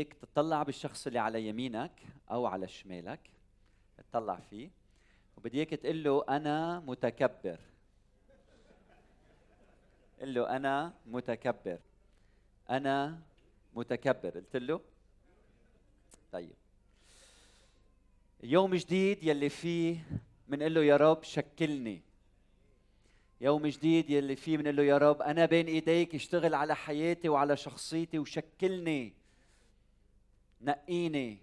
اياك تطلع بالشخص اللي على يمينك أو على شمالك تطلع فيه. وبدي إياك تقول له أنا متكبر. قل له أنا متكبر. أنا متكبر. قلت له؟ طيب. يوم جديد يلي فيه بنقول له يا رب شكلني. يوم جديد يلي فيه بنقول له يا رب أنا بين إيديك اشتغل على حياتي وعلى شخصيتي وشكلني. نقيني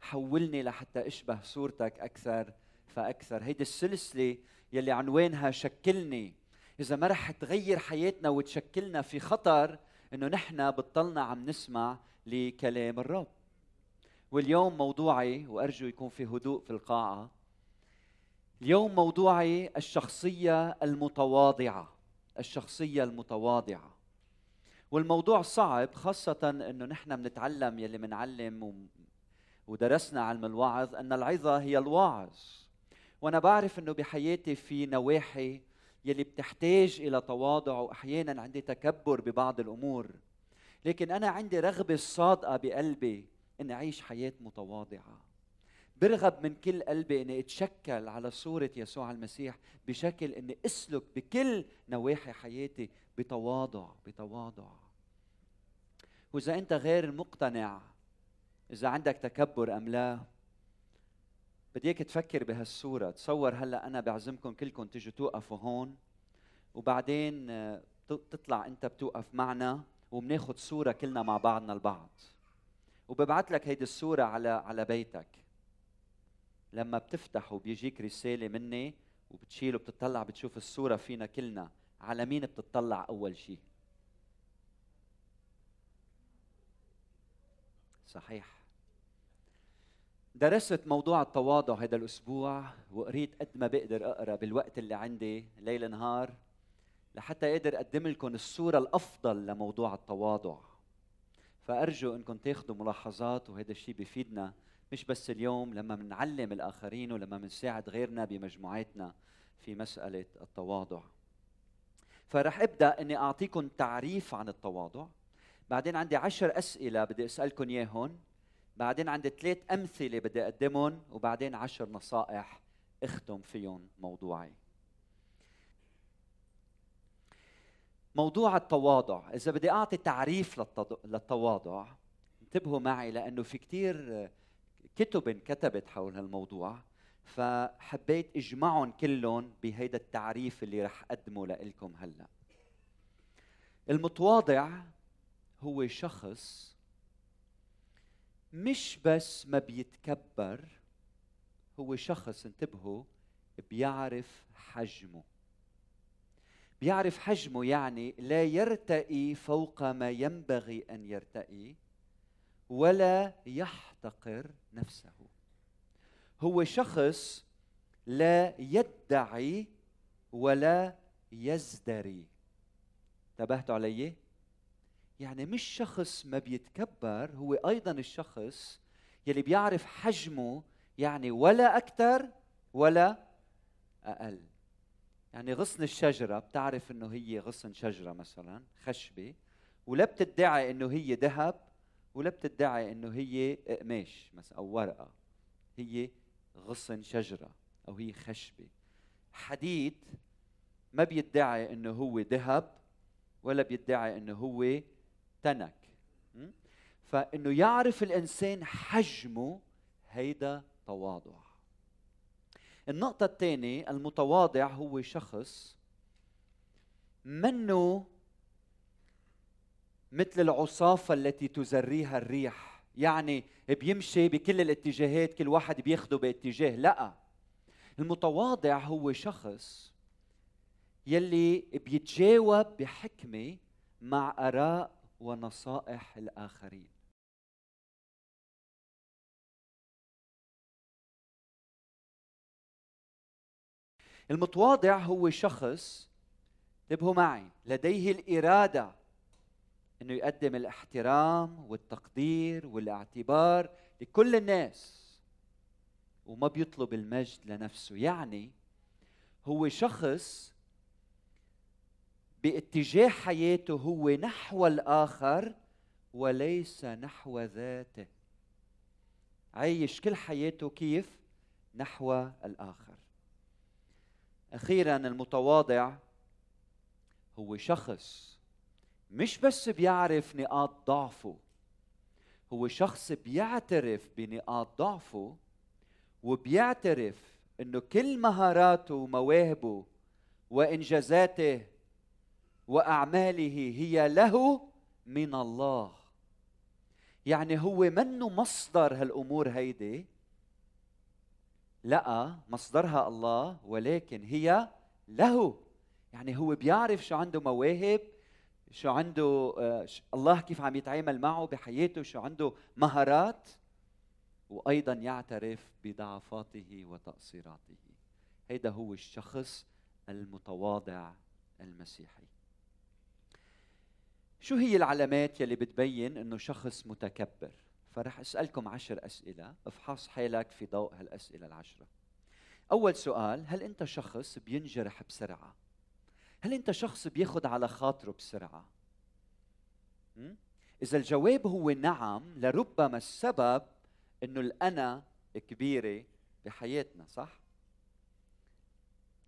حولني لحتى أشبه صورتك أكثر فأكثر. هيدي السلسلة يلي عنوانها شكلني. إذا ما رح تغير حياتنا وتشكلنا في خطر إنه نحن بطلنا عم نسمع لكلام الرب. واليوم موضوعي وأرجو يكون في هدوء في القاعة اليوم موضوعي الشخصية المتواضعة. الشخصية المتواضعة. والموضوع صعب خاصة إنه نحن بنتعلم يلي بنعلم ودرسنا علم الوعظ إن العظة هي الواعظ وأنا بعرف إنه بحياتي في نواحي يلي بتحتاج إلى تواضع واحيانا عندي تكبر ببعض الأمور. لكن أنا عندي رغبة صادقة بقلبي إني أعيش حياة متواضعة. برغب من كل قلبي إني أتشكل على صورة يسوع المسيح بشكل إني أسلك بكل نواحي حياتي بتواضع بتواضع. وإذا أنت غير مقتنع إذا عندك تكبر أم لا بدي إياك تفكر بهالصورة. تصور هلأ أنا بعزمكم كلكم تيجوا توقفوا هون وبعدين آه، تطلع أنت بتوقف معنا وبناخذ صورة كلنا مع بعضنا البعض. وببعث لك هيدي الصورة على على بيتك. لما بتفتح وبيجيك رسالة مني وبتشيل وبتطلع بتشوف الصورة فينا كلنا على مين بتطلع أول شيء صحيح. درست موضوع التواضع هذا الأسبوع وقريت قد ما بقدر أقرأ بالوقت اللي عندي ليل نهار لحتى أقدر أقدم لكم الصورة الأفضل لموضوع التواضع. فأرجو إنكم تاخذوا ملاحظات وهذا الشيء بيفيدنا مش بس اليوم لما بنعلم الآخرين ولما بنساعد غيرنا بمجموعاتنا في مسألة التواضع. فرح أبدأ إني اعطيكم تعريف عن التواضع. بعدين عندي عشر أسئلة بدي اسالكم اياهم بعدين عندي ثلاث أمثلة بدي اقدمهم وبعدين عشر نصائح أختم فيهم موضوعي. موضوع التواضع إذا بدي أعطي تعريف للتواضع انتبهوا معي لأنه في كثير كتب انكتبت حول هالموضوع فحبيت إجمعهم كلهم بهيدا التعريف اللي رح أقدمه لكم هلأ. المتواضع هو شخص مش بس ما بيتكبر هو شخص انتبهوا بيعرف حجمه. بيعرف حجمه يعني لا يرتقي فوق ما ينبغي أن يرتقي ولا يحتقر نفسه. هو شخص لا يدعي ولا يزدري. انتبهتوا علي؟ يعني مش شخص ما بيتكبر هو أيضا الشخص يلي بيعرف حجمه يعني ولا أكثر ولا أقل. يعني غصن الشجرة بتعرف إنه هي غصن شجرة مثلا خشبة ولا بتدعي إنه هي ذهب ولا بتدعي إنه هي قماش مثلا أو ورقة هي غصن شجرة أو هي خشبة. حديد ما بيدعي إنه هو ذهب ولا بيدعي إنه هو تنك. فإنه يعرف الإنسان حجمه هيدا تواضع. النقطة الثانية المتواضع هو شخص منه مثل العصافة التي تزريها الريح. يعني بيمشي بكل الاتجاهات كل واحد بياخده باتجاه. لا. المتواضع هو شخص يلي بيتجاوب بحكمة مع آراء ونصائح الآخرين. المتواضع هو شخص انتبهوا معي لديه الإرادة إنه يقدم الاحترام والتقدير والاعتبار لكل الناس. وما بيطلب المجد لنفسه. يعني هو شخص باتجاه حياته هو نحو الآخر وليس نحو ذاته. عايش كل حياته كيف؟ نحو الآخر. أخيرا المتواضع هو شخص مش بس بيعرف نقاط ضعفه هو شخص بيعترف بنقاط ضعفه وبيعترف إنه كل مهاراته ومواهبه وإنجازاته وأعماله هي له من الله. يعني هو منه مصدر هالأمور هيدي لا مصدرها الله ولكن هي له. يعني هو بيعرف شو عنده مواهب شو عنده آه، الله كيف عم يتعامل معه بحياته شو عنده مهارات وأيضا يعترف بضعفاته وتقصيراته. هيدا هو الشخص المتواضع المسيحي. شو هي العلامات يلي بتبين إنه شخص متكبر؟ فرح أسألكم عشر أسئلة. افحص حالك في ضوء هالأسئلة العشرة. أول سؤال هل أنت شخص بينجرح بسرعة؟ هل انت شخص بياخذ على خاطره بسرعة؟ إذا الجواب هو نعم لربما السبب إنه الأنا كبيرة بحياتنا صح؟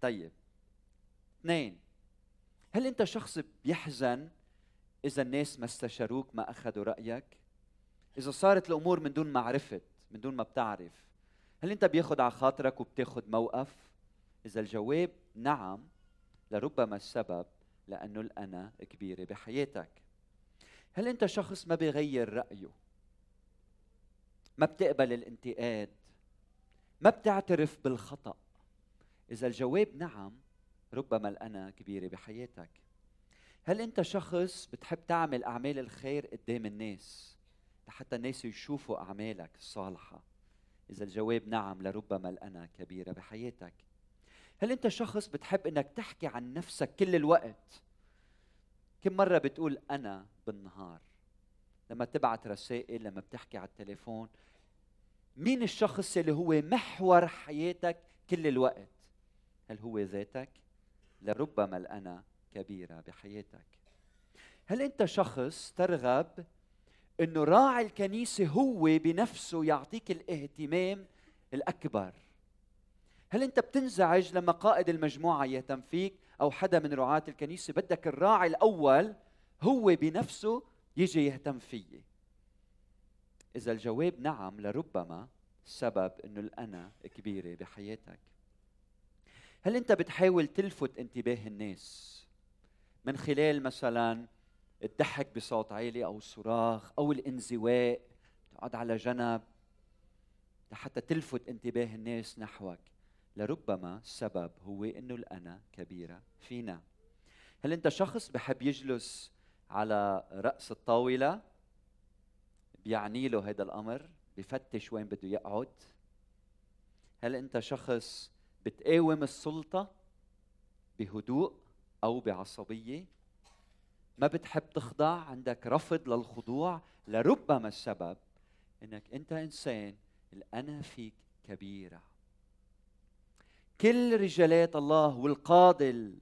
طيب. اثنين هل انت شخص بيحزن إذا الناس ما استشاروك ما أخذوا رأيك؟ إذا صارت الأمور من دون ما عرفت من دون ما بتعرف هل انت بياخذ على خاطرك وبتاخذ موقف؟ إذا الجواب نعم لربما السبب لأنه الأنا كبيرة بحياتك. هل أنت شخص ما بيغير رأيه؟ ما بتقبل الانتقاد؟ ما بتعترف بالخطأ؟ إذا الجواب نعم ربما الأنا كبيرة بحياتك. هل أنت شخص بتحب تعمل أعمال الخير قدام الناس لحتى الناس يشوفوا أعمالك الصالحة؟ إذا الجواب نعم لربما الأنا كبيرة بحياتك. هل انت شخص بتحب انك تحكي عن نفسك كل الوقت؟ كم مرة بتقول أنا بالنهار؟ لما تبعت رسائل لما بتحكي على التليفون مين الشخص اللي هو محور حياتك كل الوقت؟ هل هو ذاتك؟ لربما الأنا كبيرة بحياتك. هل انت شخص ترغب إنه راعي الكنيسة هو بنفسه يعطيك الاهتمام الأكبر؟ هل أنت بتنزعج لما قائد المجموعة يهتم فيك أو حدا من رعاة الكنيسة؟ بدك الراعي الأول هو بنفسه يجي يهتم فيي. إذا الجواب نعم لربما سبب إنه الأنا كبيرة بحياتك. هل أنت بتحاول تلفت انتباه الناس من خلال مثلا الضحك بصوت عالي أو الصراخ أو الانزواء؟ تقعد على جنب لحتى تلفت انتباه الناس نحوك. لربما السبب هو إنه الأنا كبيرة فينا. هل أنت شخص بحب يجلس على رأس الطاولة؟ بيعني له هذا الأمر؟ بفتش وين بده يقعد؟ هل أنت شخص بتقاوم السلطة بهدوء أو بعصبية؟ ما بتحب تخضع؟ عندك رفض للخضوع؟ لربما السبب إنك أنت إنسان الأنا فيك كبيرة. كل رجالات الله والقاضي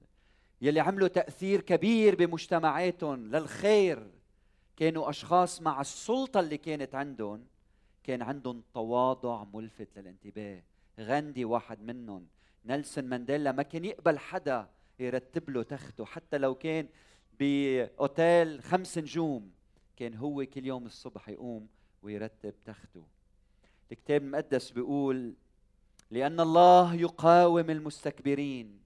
يلي عملوا تأثير كبير بمجتمعاتهم للخير كانوا أشخاص مع السلطة اللي كانت عندهم كان عندهم تواضع ملفت للانتباه. غاندي واحد منهم نيلسون مانديلا ما كان يقبل حدا يرتب له تخته. حتى لو كان بأوتيل خمس نجوم كان هو كل يوم الصبح يقوم ويرتب تخته. الكتاب المقدس بيقول لأن الله يقاوم المستكبرين.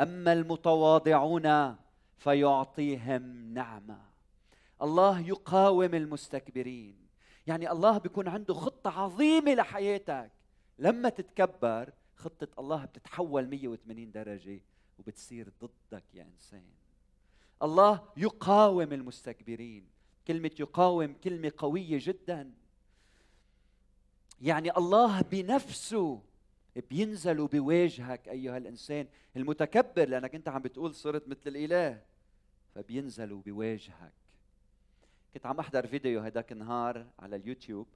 أما المتواضعون فيعطيهم نعمة. الله يقاوم المستكبرين. يعني الله بيكون عنده خطة عظيمة لحياتك. لما تتكبر خطة الله بتتحول 180 درجة وبتصير ضدك يا إنسان. الله يقاوم المستكبرين. كلمة يقاوم كلمة قوية جدا. يعني الله بنفسه بينزل وبيواجهك أيها الإنسان المتكبر لأنك أنت عم بتقول صرت مثل الإله. فبينزل وبيواجهك كنت عم أحضر فيديو هداك النهار على اليوتيوب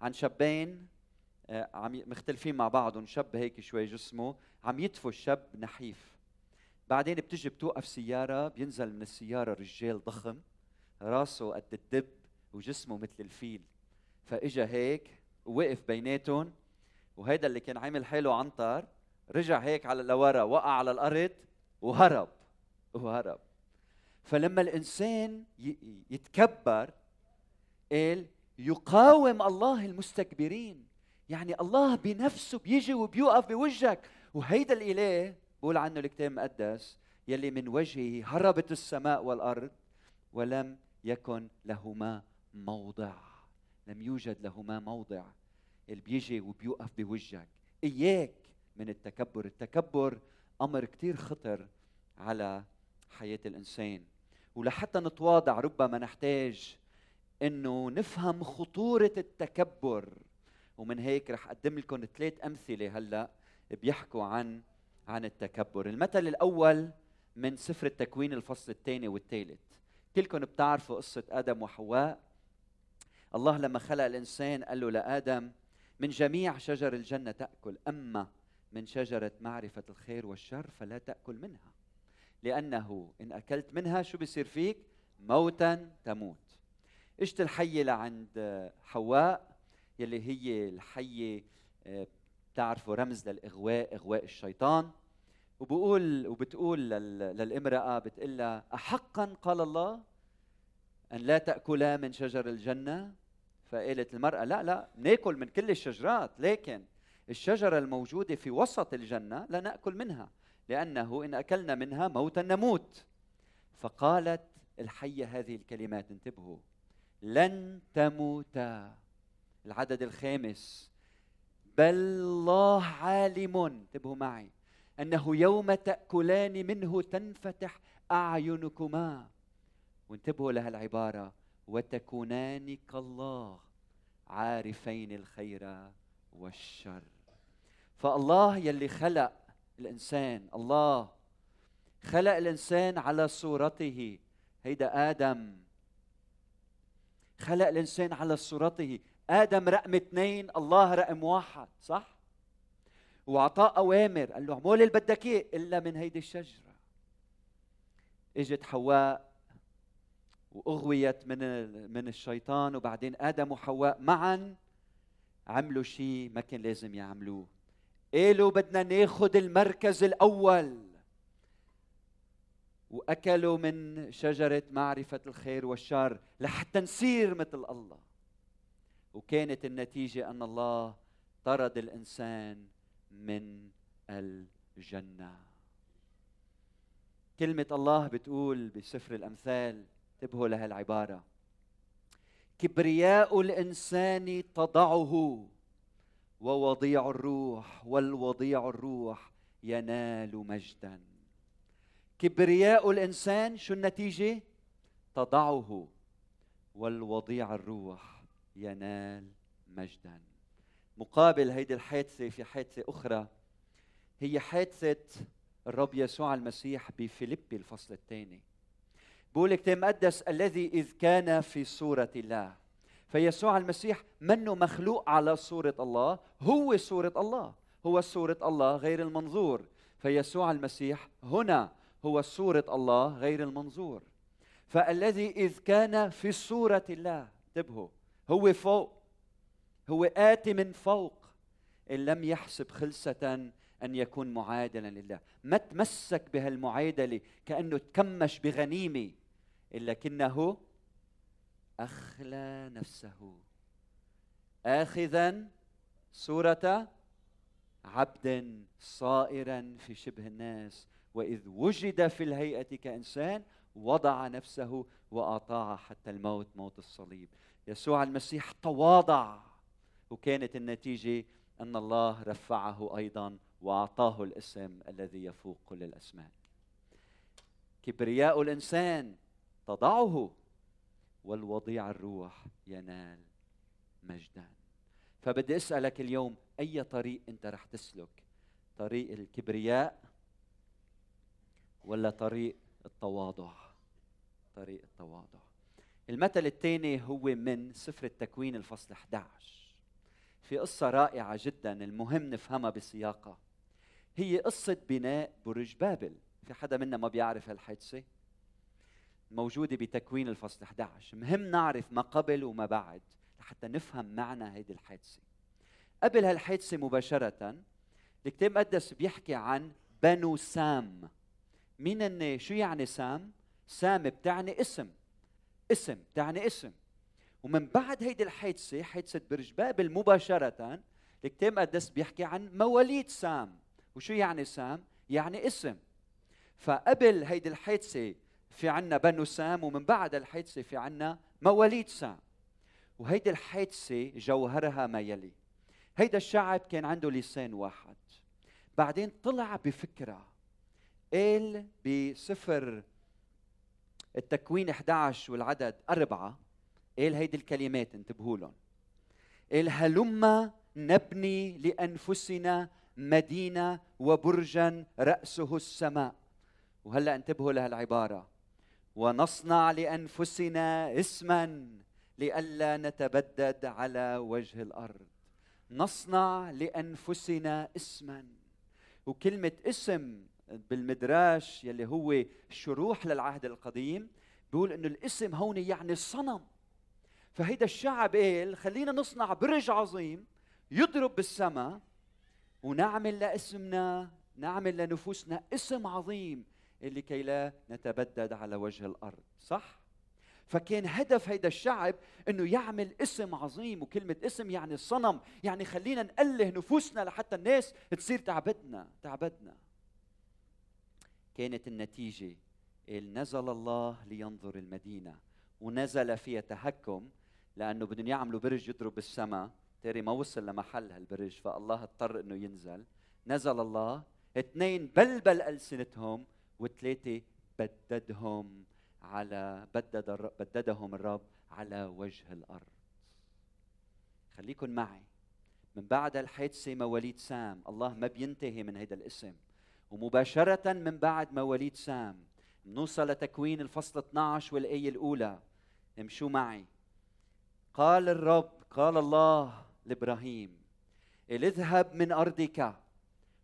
عن شابين آه، عم مختلفين مع بعضهم شاب هيك شوي جسمه عم يدفوا الشاب نحيف. بعدين بتجي بتوقف سيارة بينزل من السيارة رجال ضخم راسه قد الدب وجسمه مثل الفيل. فإجا هيك ووقف بيناتهم وهيدا اللي كان عامل حاله عنتر رجع هيك على لورا وقع على الأرض وهرب وهرب. فلما الإنسان يتكبر قال يقاوم الله المستكبرين. يعني الله بنفسه بيجي وبيوقف بوجهك. وهيدا الإله بقول عنه الكتاب المقدس يلي من وجهه هربت السماء والأرض ولم يكن لهما موضع لم يوجد لهما موضع. اللي بيجي وبيوقف بوجهك. إياك من التكبر. التكبر أمر كثير خطر على حياة الإنسان. ولحتى نتواضع ربما نحتاج إنه نفهم خطورة التكبر. ومن هيك رح أقدم لكم ثلاث أمثلة هلأ بيحكوا عن عن التكبر. المثل الأول من سفر التكوين الفصل الثاني والثالث. كلكم بتعرفوا قصة آدم وحواء. الله لما خلق الإنسان قال له لآدم من جميع شجر الجنة تأكل أما من شجرة معرفة الخير والشر فلا تأكل منها لأنه إن أكلت منها شو بيصير فيك؟ موتا تموت. اجت الحية لعند حواء يلي هي الحية آه، بتعرفوا رمز للإغواء إغواء الشيطان. وبقول وبتقول للامرأة بتقول لها احقا قال الله أن لا تأكلا من شجر الجنة؟ فقالت المرأة لا لا ناكل من كل الشجرات لكن الشجرة الموجودة في وسط الجنة لا نأكل منها لأنه إن أكلنا منها موتا نموت. فقالت الحية هذه الكلمات انتبهوا لن تموتا العدد الخامس بل الله عالم. انتبهوا معي أنه يوم تأكلان منه تنفتح أعينكما. وانتبهوا لهالعباره وتكونان كالله عارفين الخير والشر. فالله يلي خلق الإنسان الله خلق الإنسان على صورته. هيدا آدم. خلق الإنسان على صورته. آدم رقم اثنين الله رقم واحد صح؟ واعطاه أوامر قال له اعمل اللي بدك إياه إلا من هيدي الشجرة. إجت حواء وأغويت من من الشيطان وبعدين آدم وحواء معا عملوا شيء ما كان لازم يعملوه. قالوا بدنا ناخذ المركز الأول. وأكلوا من شجرة معرفة الخير والشر لحتى نصير مثل الله. وكانت النتيجة أن الله طرد الإنسان من الجنة. كلمة الله بتقول بسفر الأمثال انتبهوا لهالعباره كبرياء الإنسان تضعه ووضيع الروح والوضيع الروح ينال مجدا. كبرياء الإنسان شو النتيجة؟ تضعه والوضيع الروح ينال مجدا. مقابل هيدي الحادثة في حادثة أخرى. هي حادثة الرب يسوع المسيح بفيليبي الفصل الثاني. بقول الكتاب المقدس الذي إذ كان في صورة الله. فيسوع المسيح منه مخلوق على صورة الله هو صورة الله. هو صورة الله غير المنظور. فيسوع المسيح هنا هو صورة الله غير المنظور. فالذي إذ كان في صورة الله انتبهوا هو فوق. هو آتي من فوق. إن لم يحسب خلسة أن يكون معادلا لله. ما تمسك بهالمعادلة كأنه تكمش بغنيمة. لكنه أخلى نفسه. آخذا صورة عبد صائرا في شبه الناس وإذ وجد في الهيئة كإنسان وضع نفسه وأطاع حتى الموت موت الصليب. يسوع المسيح تواضع وكانت النتيجة أن الله رفعه أيضا وأعطاه الاسم الذي يفوق كل الأسماء. كبرياء الإنسان تضعه. والوضيع الروح ينال مجدا. فبدي أسألك اليوم أي طريق أنت رح تسلك؟ طريق الكبرياء ولا طريق التواضع؟ طريق التواضع. المثل الثاني هو من سفر التكوين الفصل 11 في قصة رائعة جدا المهم نفهمها بسياقها. هي قصة بناء برج بابل. في حدا منا ما بيعرف هالحادثة؟ موجودة بتكوين الفصل 11 مهم نعرف ما قبل وما بعد لحتى نفهم معنى هذه الحادثة. قبل هالحادثة مباشرة الكتاب المقدس بيحكي عن بنو سام. مين هن؟ شو يعني سام؟ سام بتعني اسم. اسم بتعني اسم. ومن بعد هيدي الحادثة حادثة برج بابل مباشرة الكتاب المقدس بيحكي عن مواليد سام. وشو يعني سام؟ يعني اسم. فقبل هيدي الحادثة في عنا بنو سام ومن بعد الحادثة في عنا مواليد سام. وهيدي الحادثة جوهرها ما يلي. هيدا الشعب كان عنده لسان واحد. بعدين طلع بفكرة. قال بسفر التكوين 11 والعدد أربعة قال هيدي الكلمات انتبهوا لهم. قال هلما نبني لأنفسنا مدينة وبرجا رأسه السماء. وهلأ انتبهوا لهالعبارة. ونصنع لأنفسنا اسما لئلا نتبدد على وجه الأرض. نصنع لأنفسنا اسما. وكلمة اسم بالمدراش يلي هو شروح للعهد القديم بيقول إنه الاسم هون يعني الصنم فهيدا الشعب قال خلينا نصنع برج عظيم يضرب بالسماء ونعمل لاسمنا نعمل لنفوسنا اسم عظيم. اللي كي لا نتبدد على وجه الأرض صح؟ فكان هدف هيدا الشعب إنه يعمل اسم عظيم وكلمة اسم يعني الصنم يعني خلينا نأله نفوسنا لحتى الناس تصير تعبدنا تعبدنا. كانت النتيجة نزل الله لينظر المدينة ونزل فيها تهكم لأنه بدهم يعملوا برج يضرب بالسماء تاري ما وصل لمحل هالبرج فالله اضطر إنه ينزل. نزل الله اثنين بلبل ألسنتهم وثلاثه بددهم على بدد بددهم الرب على وجه الأرض. خليكن معي. من بعد الحادثة مواليد سام الله ما بينتهي من هذا الاسم. ومباشرة من بعد مواليد سام نوصل لتكوين الفصل 12 والآية الأولى. امشوا معي. قال الرب قال الله لإبراهيم اذهب من أرضك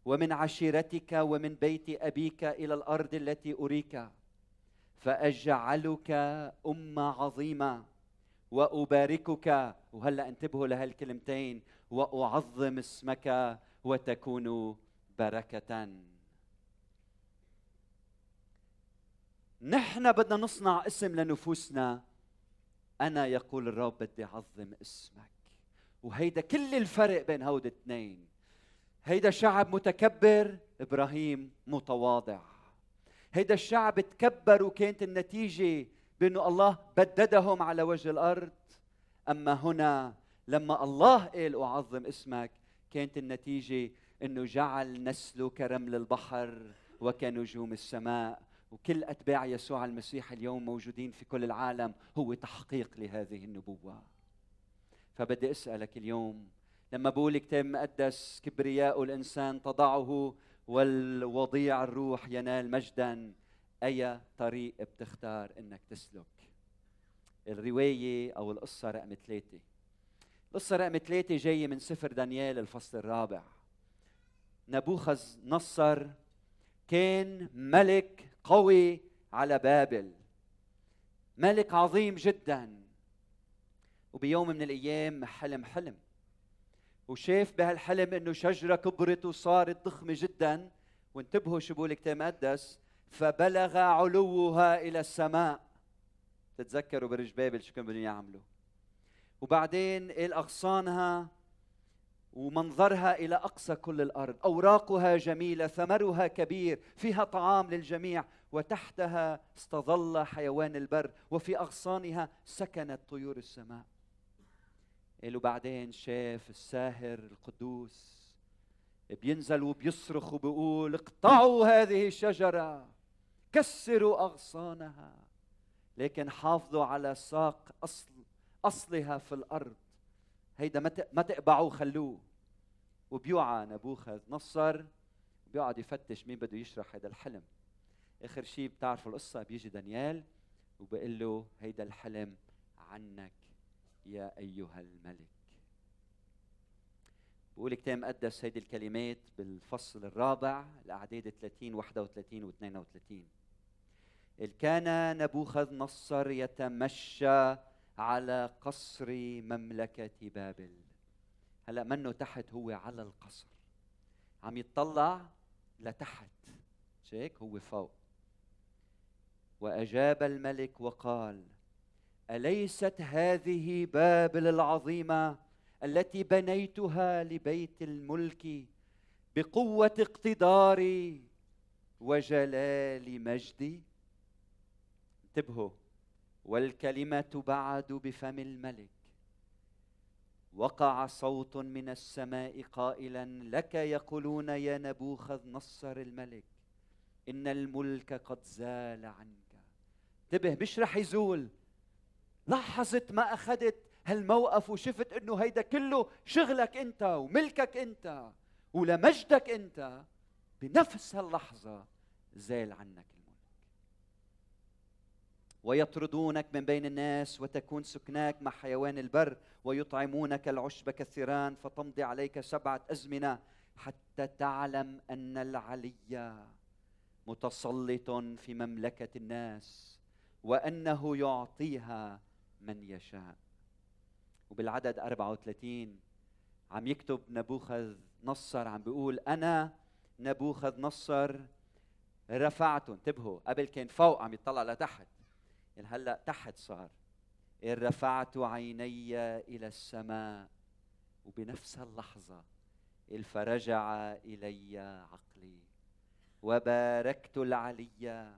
ومن عشيرتك ومن بيت أبيك إلى الأرض التي أريك فأجعلك أمة عظيمة وأباركك. وهلا انتبهوا لهالكلمتين وأعظم اسمك وتكون بركة. نحن بدنا نصنع اسم لنفوسنا. أنا يقول الرب بدي أعظم اسمك. وهيدا كل الفرق بين هود الاثنين. هيدا شعب متكبر إبراهيم متواضع. هيدا الشعب تكبر وكانت النتيجة بأنه الله بددهم على وجه الأرض. أما هنا لما الله قال أعظم اسمك كانت النتيجة أنه جعل نسله كرمل البحر وكنجوم السماء. وكل أتباع يسوع المسيح اليوم موجودين في كل العالم هو تحقيق لهذه النبوة. فبدي أسألك اليوم لما بقول كتاب مقدس كبرياء الإنسان تضعه والوضيع الروح ينال مجدا أي طريق بتختار إنك تسلك؟ الرواية أو القصة رقم ثلاثة. القصة رقم ثلاثة جاية من سفر دانيال الفصل الرابع. نبوخذ نصر كان ملك قوي على بابل. ملك عظيم جدا. وبيوم من الأيام حلم حلم. وشاف بهالحلم إنه شجرة كبرت وصارت ضخمة جدا. وانتبهوا شو بقول الكتاب المقدس؟ فبلغ علوها إلى السماء. تتذكروا برج بابل شو كانوا بدهم يعملوا. وبعدين قال أغصانها ومنظرها إلى أقصى كل الأرض. أوراقها جميلة ثمرها كبير فيها طعام للجميع. وتحتها استظل حيوان البر وفي أغصانها سكنت طيور السماء. قالوا بعدين شاف الساهر القدوس بينزل وبيصرخ وبيقول اقطعوا هذه الشجرة كسروا أغصانها لكن حافظوا على ساق اصل أصلها في الأرض. هيدا ما تقبعوه خلوه. وبيوعى نبوخذ نصر بيقعد يفتش مين بده يشرح هذا الحلم. آخر شيء بتعرفوا القصة بيجي دانيال وبقول له هيدا الحلم عنك. يا أيها الملك. بقول الكتاب مقدس هيدي الكلمات بالفصل الرابع الأعداد 30 31 و 32 إذ كان نبوخذ نصر يتمشى على قصر مملكة بابل. هلا منه تحت هو على القصر. عم يتطلع لتحت. هيك هو فوق. وأجاب الملك وقال أليست هذه بابل العظيمة التي بنيتها لبيت الملك بقوة اقتداري وجلال مجدي انتبهوا والكلمة بعد بفم الملك. وقع صوت من السماء قائلا لك يقولون يا نبوخذ نصر الملك إن الملك قد زال عنك. انتبه مش رح يزول لحظة ما أخذت هالموقف وشفت إنه هيدا كله شغلك أنت وملكك أنت ولمجدك أنت بنفس هاللحظة زال عنك ويطردونك من بين الناس وتكون سكناك مع حيوان البر ويطعمونك العشب كالثيران فتمضي عليك سبعة أزمنة حتى تعلم أن العلي متسلط في مملكة الناس وأنه يعطيها من يشاء. وبالعدد 34 عم يكتب نبوخذ نصر عم بيقول أنا نبوخذ نصر رفعته انتبهوا قبل كان فوق عم يطلع لتحت. يعني هلأ تحت صار. إن رفعت عيني إلى السماء وبنفس اللحظة فرجع إلي عقلي. وباركت العلي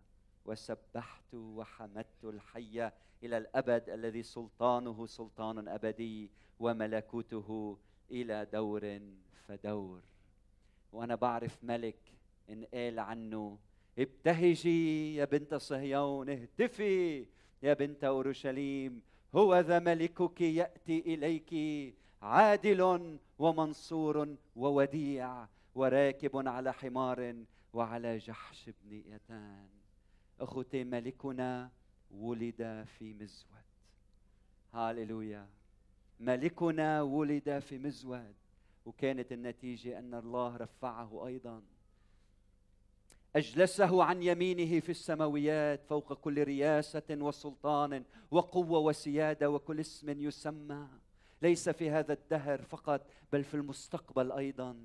وسبحت وحمدت الحي إلى الأبد الذي سلطانه سلطان أبدي وملكوته إلى دور فدور. وأنا بعرف ملك إن قال عنه ابتهجي يا بنت صهيون اهتفي يا بنت أورشليم هو ذا ملكك يأتي إليك عادل ومنصور ووديع وراكب على حمار وعلى جحش بن يتان. أخوتي ملكنا ولد في مزود. هاليلويا. ملكنا ولد في مزود. وكانت النتيجة أن الله رفعه أيضا. أجلسه عن يمينه في السماويات فوق كل رياسة وسلطان وقوة وسيادة وكل اسم يسمى. ليس في هذا الدهر فقط بل في المستقبل أيضا.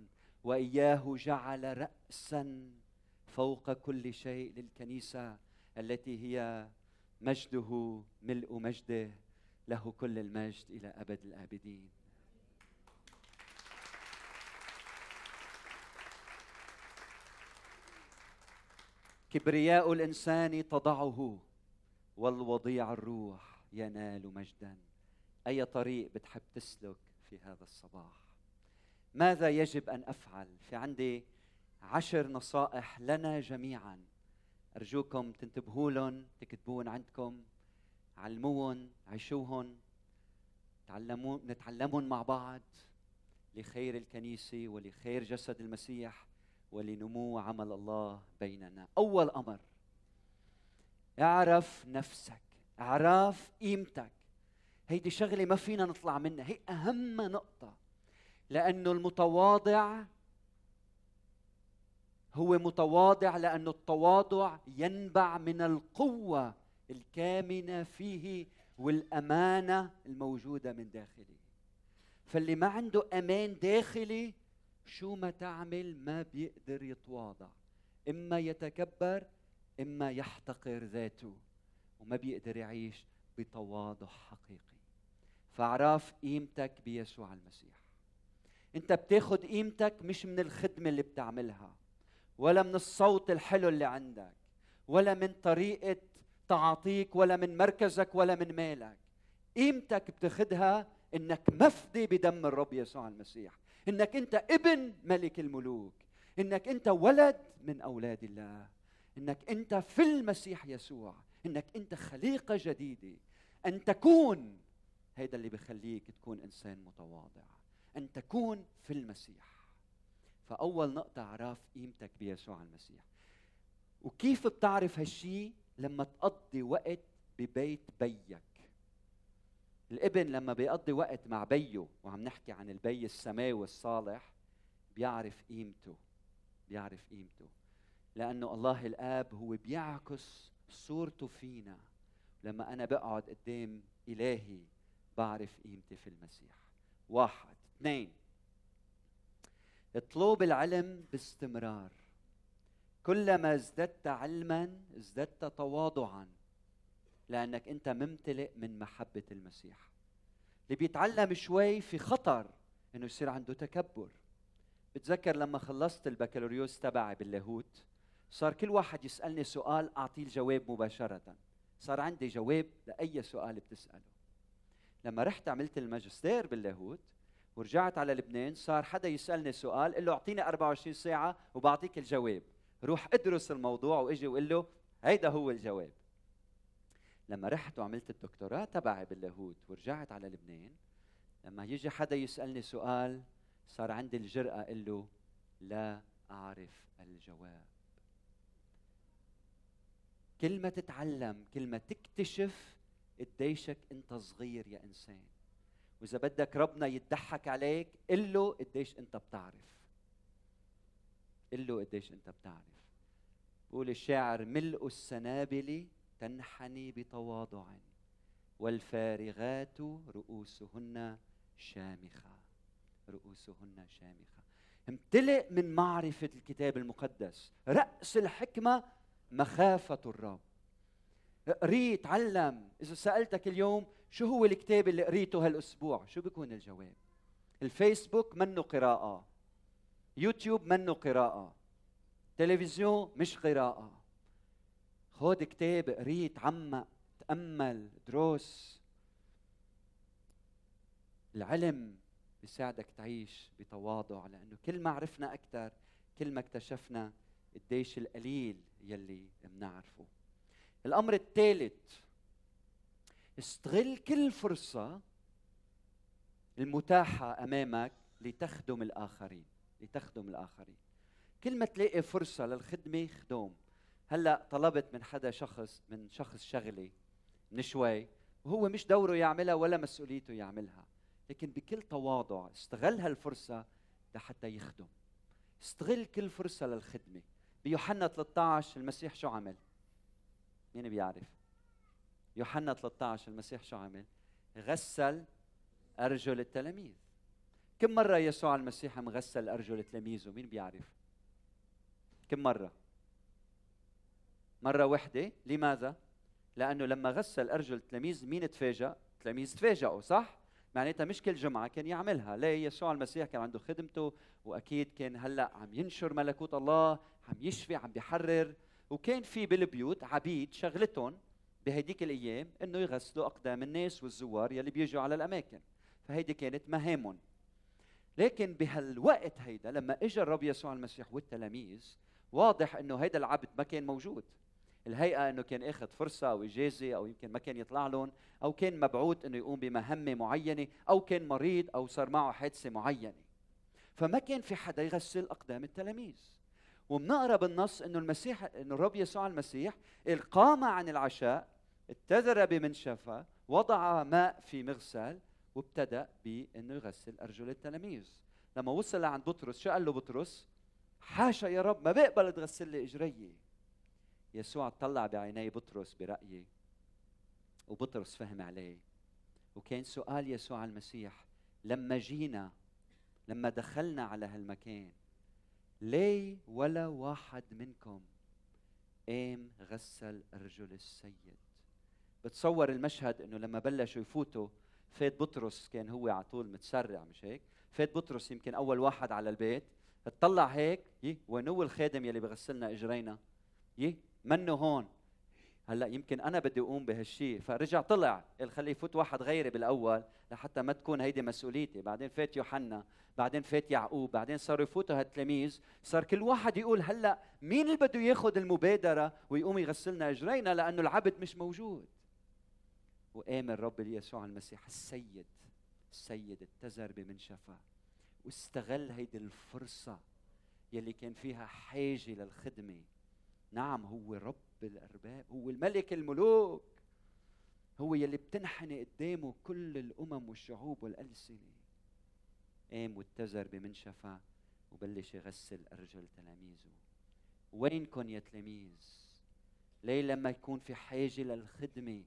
وإياه جعل راسا فوق كل شيء للكنيسة التي هي مجده ملء مجده له كل المجد إلى أبد الآبدين. كبرياء الإنسان تضعه والوضيع الروح ينال مجدا. أي طريق بتحب تسلك في هذا الصباح؟ ماذا يجب أن أفعل في عندي عشر نصائح لنا جميعا. أرجوكم تنتبهوا لهم تكتبون عندكم علموهم عيشوهم تعلمون نتعلمون مع بعض لخير الكنيسة ولخير جسد المسيح ولنمو عمل الله بيننا. أول أمر اعرف نفسك اعرف قيمتك. هيدي شغلة ما فينا نطلع منها هي أهم نقطة لأنه المتواضع هو متواضع لأن التواضع ينبع من القوة الكامنة فيه والأمانة الموجودة من داخله. فاللي ما عنده أمان داخلي شو ما تعمل ما بيقدر يتواضع. إما يتكبر إما يحتقر ذاته وما بيقدر يعيش بتواضع حقيقي. فاعرف قيمتك بيسوع المسيح. أنت بتاخد قيمتك مش من الخدمة اللي بتعملها. ولا من الصوت الحلو اللي عندك ولا من طريقة تعاطيك ولا من مركزك ولا من مالك. قيمتك بتاخدها إنك مفدي بدم الرب يسوع المسيح. إنك أنت ابن ملك الملوك. إنك أنت ولد من أولاد الله. إنك أنت في المسيح يسوع. إنك أنت خليقة جديدة. أن تكون هيدا اللي بخليك تكون إنسان متواضع. أن تكون في المسيح. فأول نقطة اعرف قيمتك بيسوع المسيح. وكيف بتعرف هالشي؟ لما تقضي وقت ببيت بيك. الابن لما بيقضي وقت مع بيه وعم نحكي عن البي السماوي الصالح بيعرف قيمته. بيعرف قيمته. لأنه الله الآب هو بيعكس صورته فينا. لما أنا بقعد قدام إلهي بعرف قيمتي في المسيح. واحد اثنين. اطلب العلم باستمرار. كلما ازددت علما ازددت تواضعا لأنك أنت ممتلئ من محبة المسيح. اللي بيتعلم شوي في خطر إنه يصير عنده تكبر. بتذكر لما خلصت البكالوريوس تبعي باللاهوت صار كل واحد يسألني سؤال أعطيه الجواب مباشرة. صار عندي جواب لأي سؤال بتسأله. لما رحت عملت الماجستير باللاهوت ورجعت على لبنان صار حدا يسألني سؤال قال له أعطيني 24 ساعة وبعطيك الجواب. روح ادرس الموضوع وإجي وقول له هيدا هو الجواب. لما رحت وعملت الدكتوراه تبعي باللاهوت ورجعت على لبنان لما يجي حدا يسألني سؤال صار عندي الجرأة أقول له لا أعرف الجواب. كل ما تتعلم كل ما تكتشف قديشك أنت صغير يا إنسان. وإذا بدك ربنا يضحك عليك قل له قديش أنت بتعرف. قل له قديش أنت بتعرف. بقول الشاعر ملء السنابل تنحني بتواضع والفارغات رؤوسهن شامخة. رؤوسهن شامخة. امتلئ من معرفة الكتاب المقدس. رأس الحكمة مخافة الرب. قريت علم إذا سألتك اليوم شو هو الكتاب اللي قريته هالأسبوع؟ شو بيكون الجواب؟ الفيسبوك منه قراءة. يوتيوب منه قراءة. تلفزيون مش قراءة. خود كتاب قريت عمق تأمل دروس. العلم بيساعدك تعيش بتواضع لأنه كل ما عرفنا أكثر كل ما اكتشفنا قديش القليل يلي بنعرفه. الأمر الثالث استغل كل فرصة المتاحة أمامك لتخدم الآخرين لتخدم الآخرين. كل ما تلاقي فرصة للخدمة خدوم. هلأ طلبت من حدا شخص من شخص شغلة من شوي وهو مش دوره يعملها ولا مسؤوليته يعملها. لكن بكل تواضع استغل هالفرصة لحتى يخدم. استغل كل فرصة للخدمة. بيوحنا 13 المسيح شو عمل؟ مين بيعرف؟ يوحنا 13 المسيح شو عمل؟ غسل أرجل التلاميذ. كم مرة يسوع المسيح مغسل أرجل تلاميذه مين بيعرف؟ كم مرة؟ مرة واحدة لماذا؟ لأنه لما غسل أرجل التلاميذ مين تفاجأ؟ التلاميذ تفاجئوا صح؟ معناتها مش كل جمعة كان يعملها. ليه؟ يسوع المسيح كان عنده خدمته وأكيد كان هلأ عم ينشر ملكوت الله عم يشفي عم بيحرر. وكان في بالبيوت عبيد شغلتهم بهديك الأيام إنه يغسلوا أقدام الناس والزوار يلي بيجوا على الأماكن. فهيدي كانت مهامهم. لكن بهالوقت هيدا لما اجى الرب يسوع المسيح والتلاميذ واضح إنه هيدا العبد ما كان موجود. الهيئة إنه كان آخذ فرصة أو إجازة أو يمكن ما كان يطلع لهم أو كان مبعوث إنه يقوم بمهمة معينة أو كان مريض أو صار معه حادثة معينة. فما كان في حدا يغسل أقدام التلاميذ. وبنقرا بالنص إنه المسيح إنه الرب يسوع المسيح قام عن العشاء اتذر بمنشفه وضع ماء في مغسل وابتدأ بانه يغسل أرجل التلاميذ. لما وصل لعند بطرس شو قال له بطرس؟ حاشا يا رب ما بقبل تغسل لي إجري. يسوع طلع بعيني بطرس برأيي وبطرس فهم عليه. وكان سؤال يسوع المسيح لما جينا لما دخلنا على هالمكان ليه ولا واحد منكم. قام غسل ارجل السيد. بتصور المشهد إنه لما بلشوا يفوتوا فات بطرس كان هو على طول متسرع مش هيك؟ فات بطرس يمكن أول واحد على البيت اطلع هيك يي وين هو الخادم يلي بغسلنا إجرينا؟ يي منه هون. هلأ يمكن أنا بدي أقوم بهالشيء فرجع طلع قال خليه يفوت واحد غيري بالأول لحتى ما تكون هيدي مسؤوليتي. بعدين فات يوحنا بعدين فات يعقوب بعدين صاروا يفوتوا هالتلاميذ. صار كل واحد يقول هلأ مين اللي بده ياخذ المبادرة ويقوم يغسلنا أجرينا؟ لأنه العبد مش موجود. وقام الرب يسوع المسيح السيد السيد اتزر بمنشفه واستغل هيدي الفرصة يلي كان فيها حاجة للخدمة. نعم هو رب الأرباب هو الملك الملوك هو يلي بتنحني قدامه كل الأمم والشعوب والألسنة. قام واتزر بمنشفه وبلش يغسل أرجل تلاميذه. وينكم يا تلاميذ؟ ليه لما يكون في حاجة للخدمة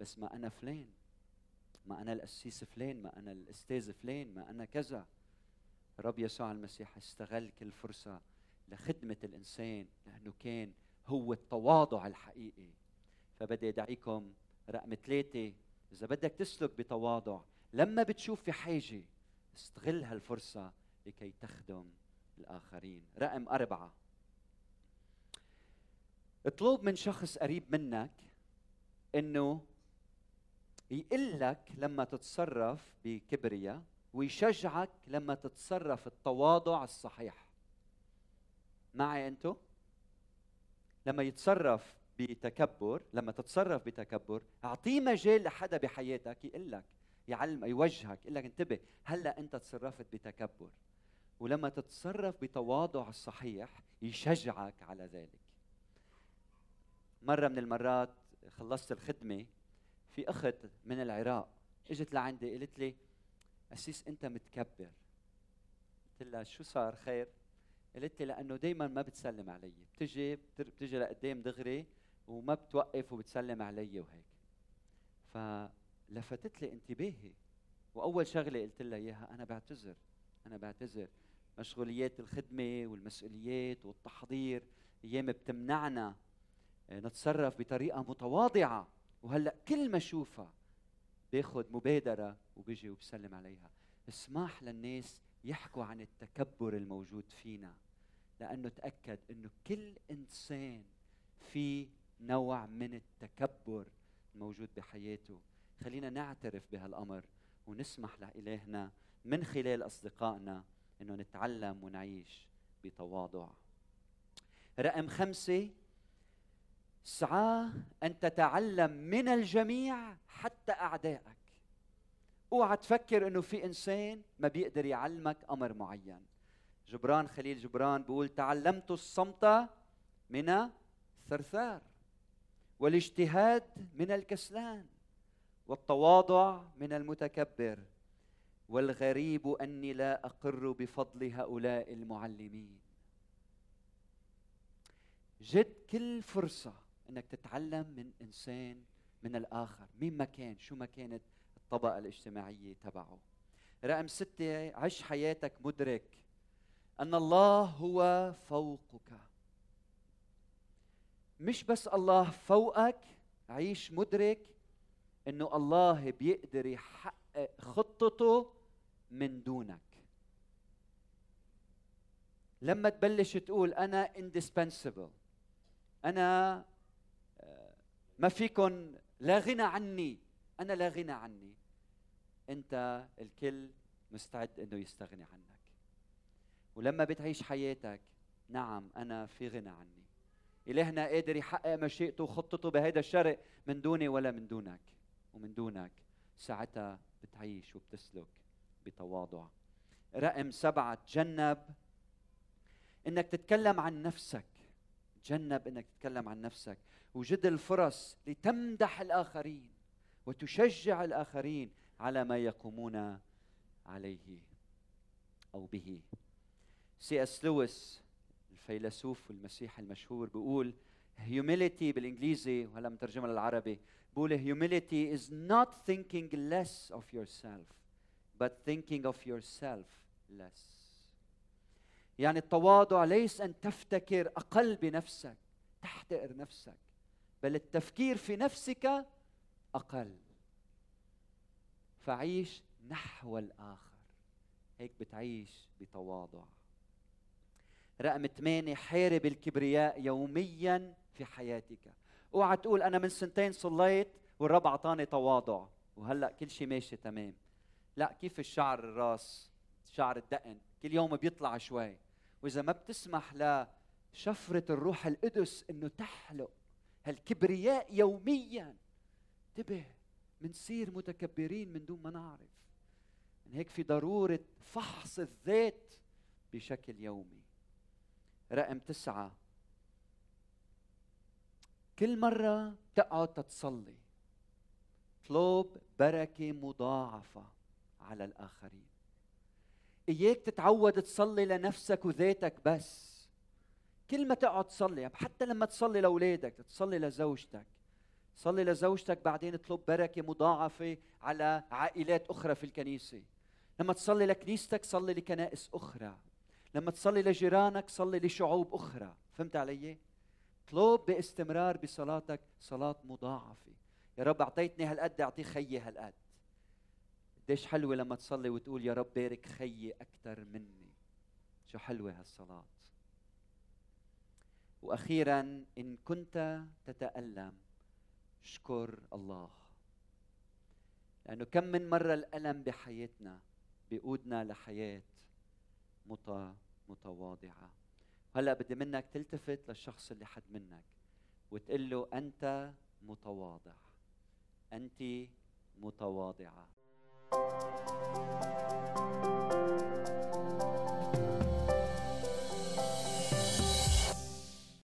بس ما أنا فلان؟ ما أنا القسيس فلان ما أنا الأستاذ فلان ما أنا كذا. الرب يسوع المسيح استغل كل فرصة لخدمة الإنسان لأنه كان هو التواضع الحقيقي. فبدي أدعيكم رقم ثلاثة إذا بدك تسلك بتواضع لما بتشوف في حاجة استغل هالفرصة لكي تخدم الآخرين. رقم أربعة. اطلب من شخص قريب منك إنه يقول لك لما تتصرف بكبرياء ويشجعك لما تتصرف التواضع الصحيح. معي أنتو؟ لما يتصرف بتكبر لما تتصرف بتكبر أعطيه مجال لحدا بحياتك يقول لك يعلم يوجهك يقول لك انتبه هلا أنت تصرفت بتكبر. ولما تتصرف بتواضع الصحيح يشجعك على ذلك. مرة من المرات خلصت الخدمة في أخت من العراق إجت لعندي قالت لي أسيس أنت متكبر. قلت لها شو صار خير؟ قالت لي لأنه دائما ما بتسلم علي. بتجي بتجي لقدام دغري وما بتوقف وبتسلم علي وهيك. فلفتت لي انتباهي. وأول شغلة قلت لها إياها أنا بعتذر. أنا بعتذر. مشغوليات الخدمة والمسؤوليات والتحضير أيام بتمنعنا آه، نتصرف بطريقة متواضعة. وهلأ كل ما أشوفها باخذ مبادرة وبيجي وبسلم عليها. اسمح للناس يحكوا عن التكبر الموجود فينا لأنه تأكد إنه كل إنسان في نوع من التكبر الموجود بحياته. خلينا نعترف بهالأمر ونسمح لإلهنا من خلال أصدقائنا أنه نتعلم ونعيش بتواضع. رقم خمسة سعى أن تتعلم من الجميع حتى أعدائك. أوعى تفكر إنه في إنسان ما بيقدر يعلمك أمر معين. جبران خليل جبران بيقول تعلمت الصمت من الثرثار والاجتهاد من الكسلان والتواضع من المتكبر والغريب أني لا أقر بفضل هؤلاء المعلمين. جد كل فرصة إنك تتعلم من إنسان من الآخر مين ما كان شو ما كانت الطبقة الاجتماعية تبعه. رقم ستة عش حياتك مدرك أن الله هو فوقك. مش بس الله فوقك عيش مدرك إنه الله بيقدر يحقق خطته من دونك. لما تبلش تقول أنا indispensable أنا آه، ما فيكن لا غنى عني أنا لا غنى عني. انت الكل مستعد انه يستغني عنك. ولما بتعيش حياتك نعم أنا في غنى عني. إلهنا قادر يحقق مشيئته وخطته بهذا الشرق من دوني ولا من دونك. ومن دونك ساعتها بتعيش وبتسلك بتواضع. رقم سبعة تجنب إنك تتكلم عن نفسك. تجنب إنك تتكلم عن نفسك. وجد الفرص لتمدح الآخرين وتشجع الآخرين على ما يقومون عليه أو به. سي إس لويس الفيلسوف والمسيحي المشهور بيقول humility بالإنجليزي وهلا مترجمها للعربي بقول humility is not thinking less of yourself but thinking of yourself less. يعني التواضع ليس أن تفتكر أقل بنفسك تحتقر نفسك بل التفكير في نفسك أقل. فعيش نحو الآخر. هيك بتعيش بتواضع. رقم ثمانية حارب الكبرياء يوميا في حياتك. اوعى تقول أنا من سنتين صليت والرب أعطاني تواضع وهلأ كل شيء ماشي تمام. لأ كيف الشعر الراس؟ شعر الدقن. كل يوم بيطلع شوي. وإذا ما بتسمح لشفرة الروح القدس إنه تحلق هالكبرياء يوميا. انتبه. منصير متكبرين من دون ما نعرف. من هيك في ضرورة فحص الذات بشكل يومي. رقم تسعة. كل مرة تقعد تتصلي اطلب بركة مضاعفة على الآخرين. إياك تتعود تصلي لنفسك وذاتك بس. كل ما تقعد تصلي حتى لما تصلي لأولادك تصلي لزوجتك صلي لزوجتك بعدين اطلب بركة مضاعفة على عائلات أخرى في الكنيسة. لما تصلي لكنيستك صلي لكنائس أخرى. لما تصلي لجيرانك صلي لشعوب أخرى. فهمت علي؟ اطلب باستمرار بصلاتك صلاه مضاعفة. يا رب أعطيتني هالقد أعطيه خيي هالقد. قديش حلوة لما تصلي وتقول يا رب بارك خيي أكثر مني. شو حلوة هالصلاه وأخيرا إن كنت تتألم اشكر الله. لأنه كم من مرة الألم بحياتنا بيقودنا لحياة متواضعة. هلأ بدي منك تلتفت للشخص اللي حد منك وتقول له أنت متواضع. انت متواضعة.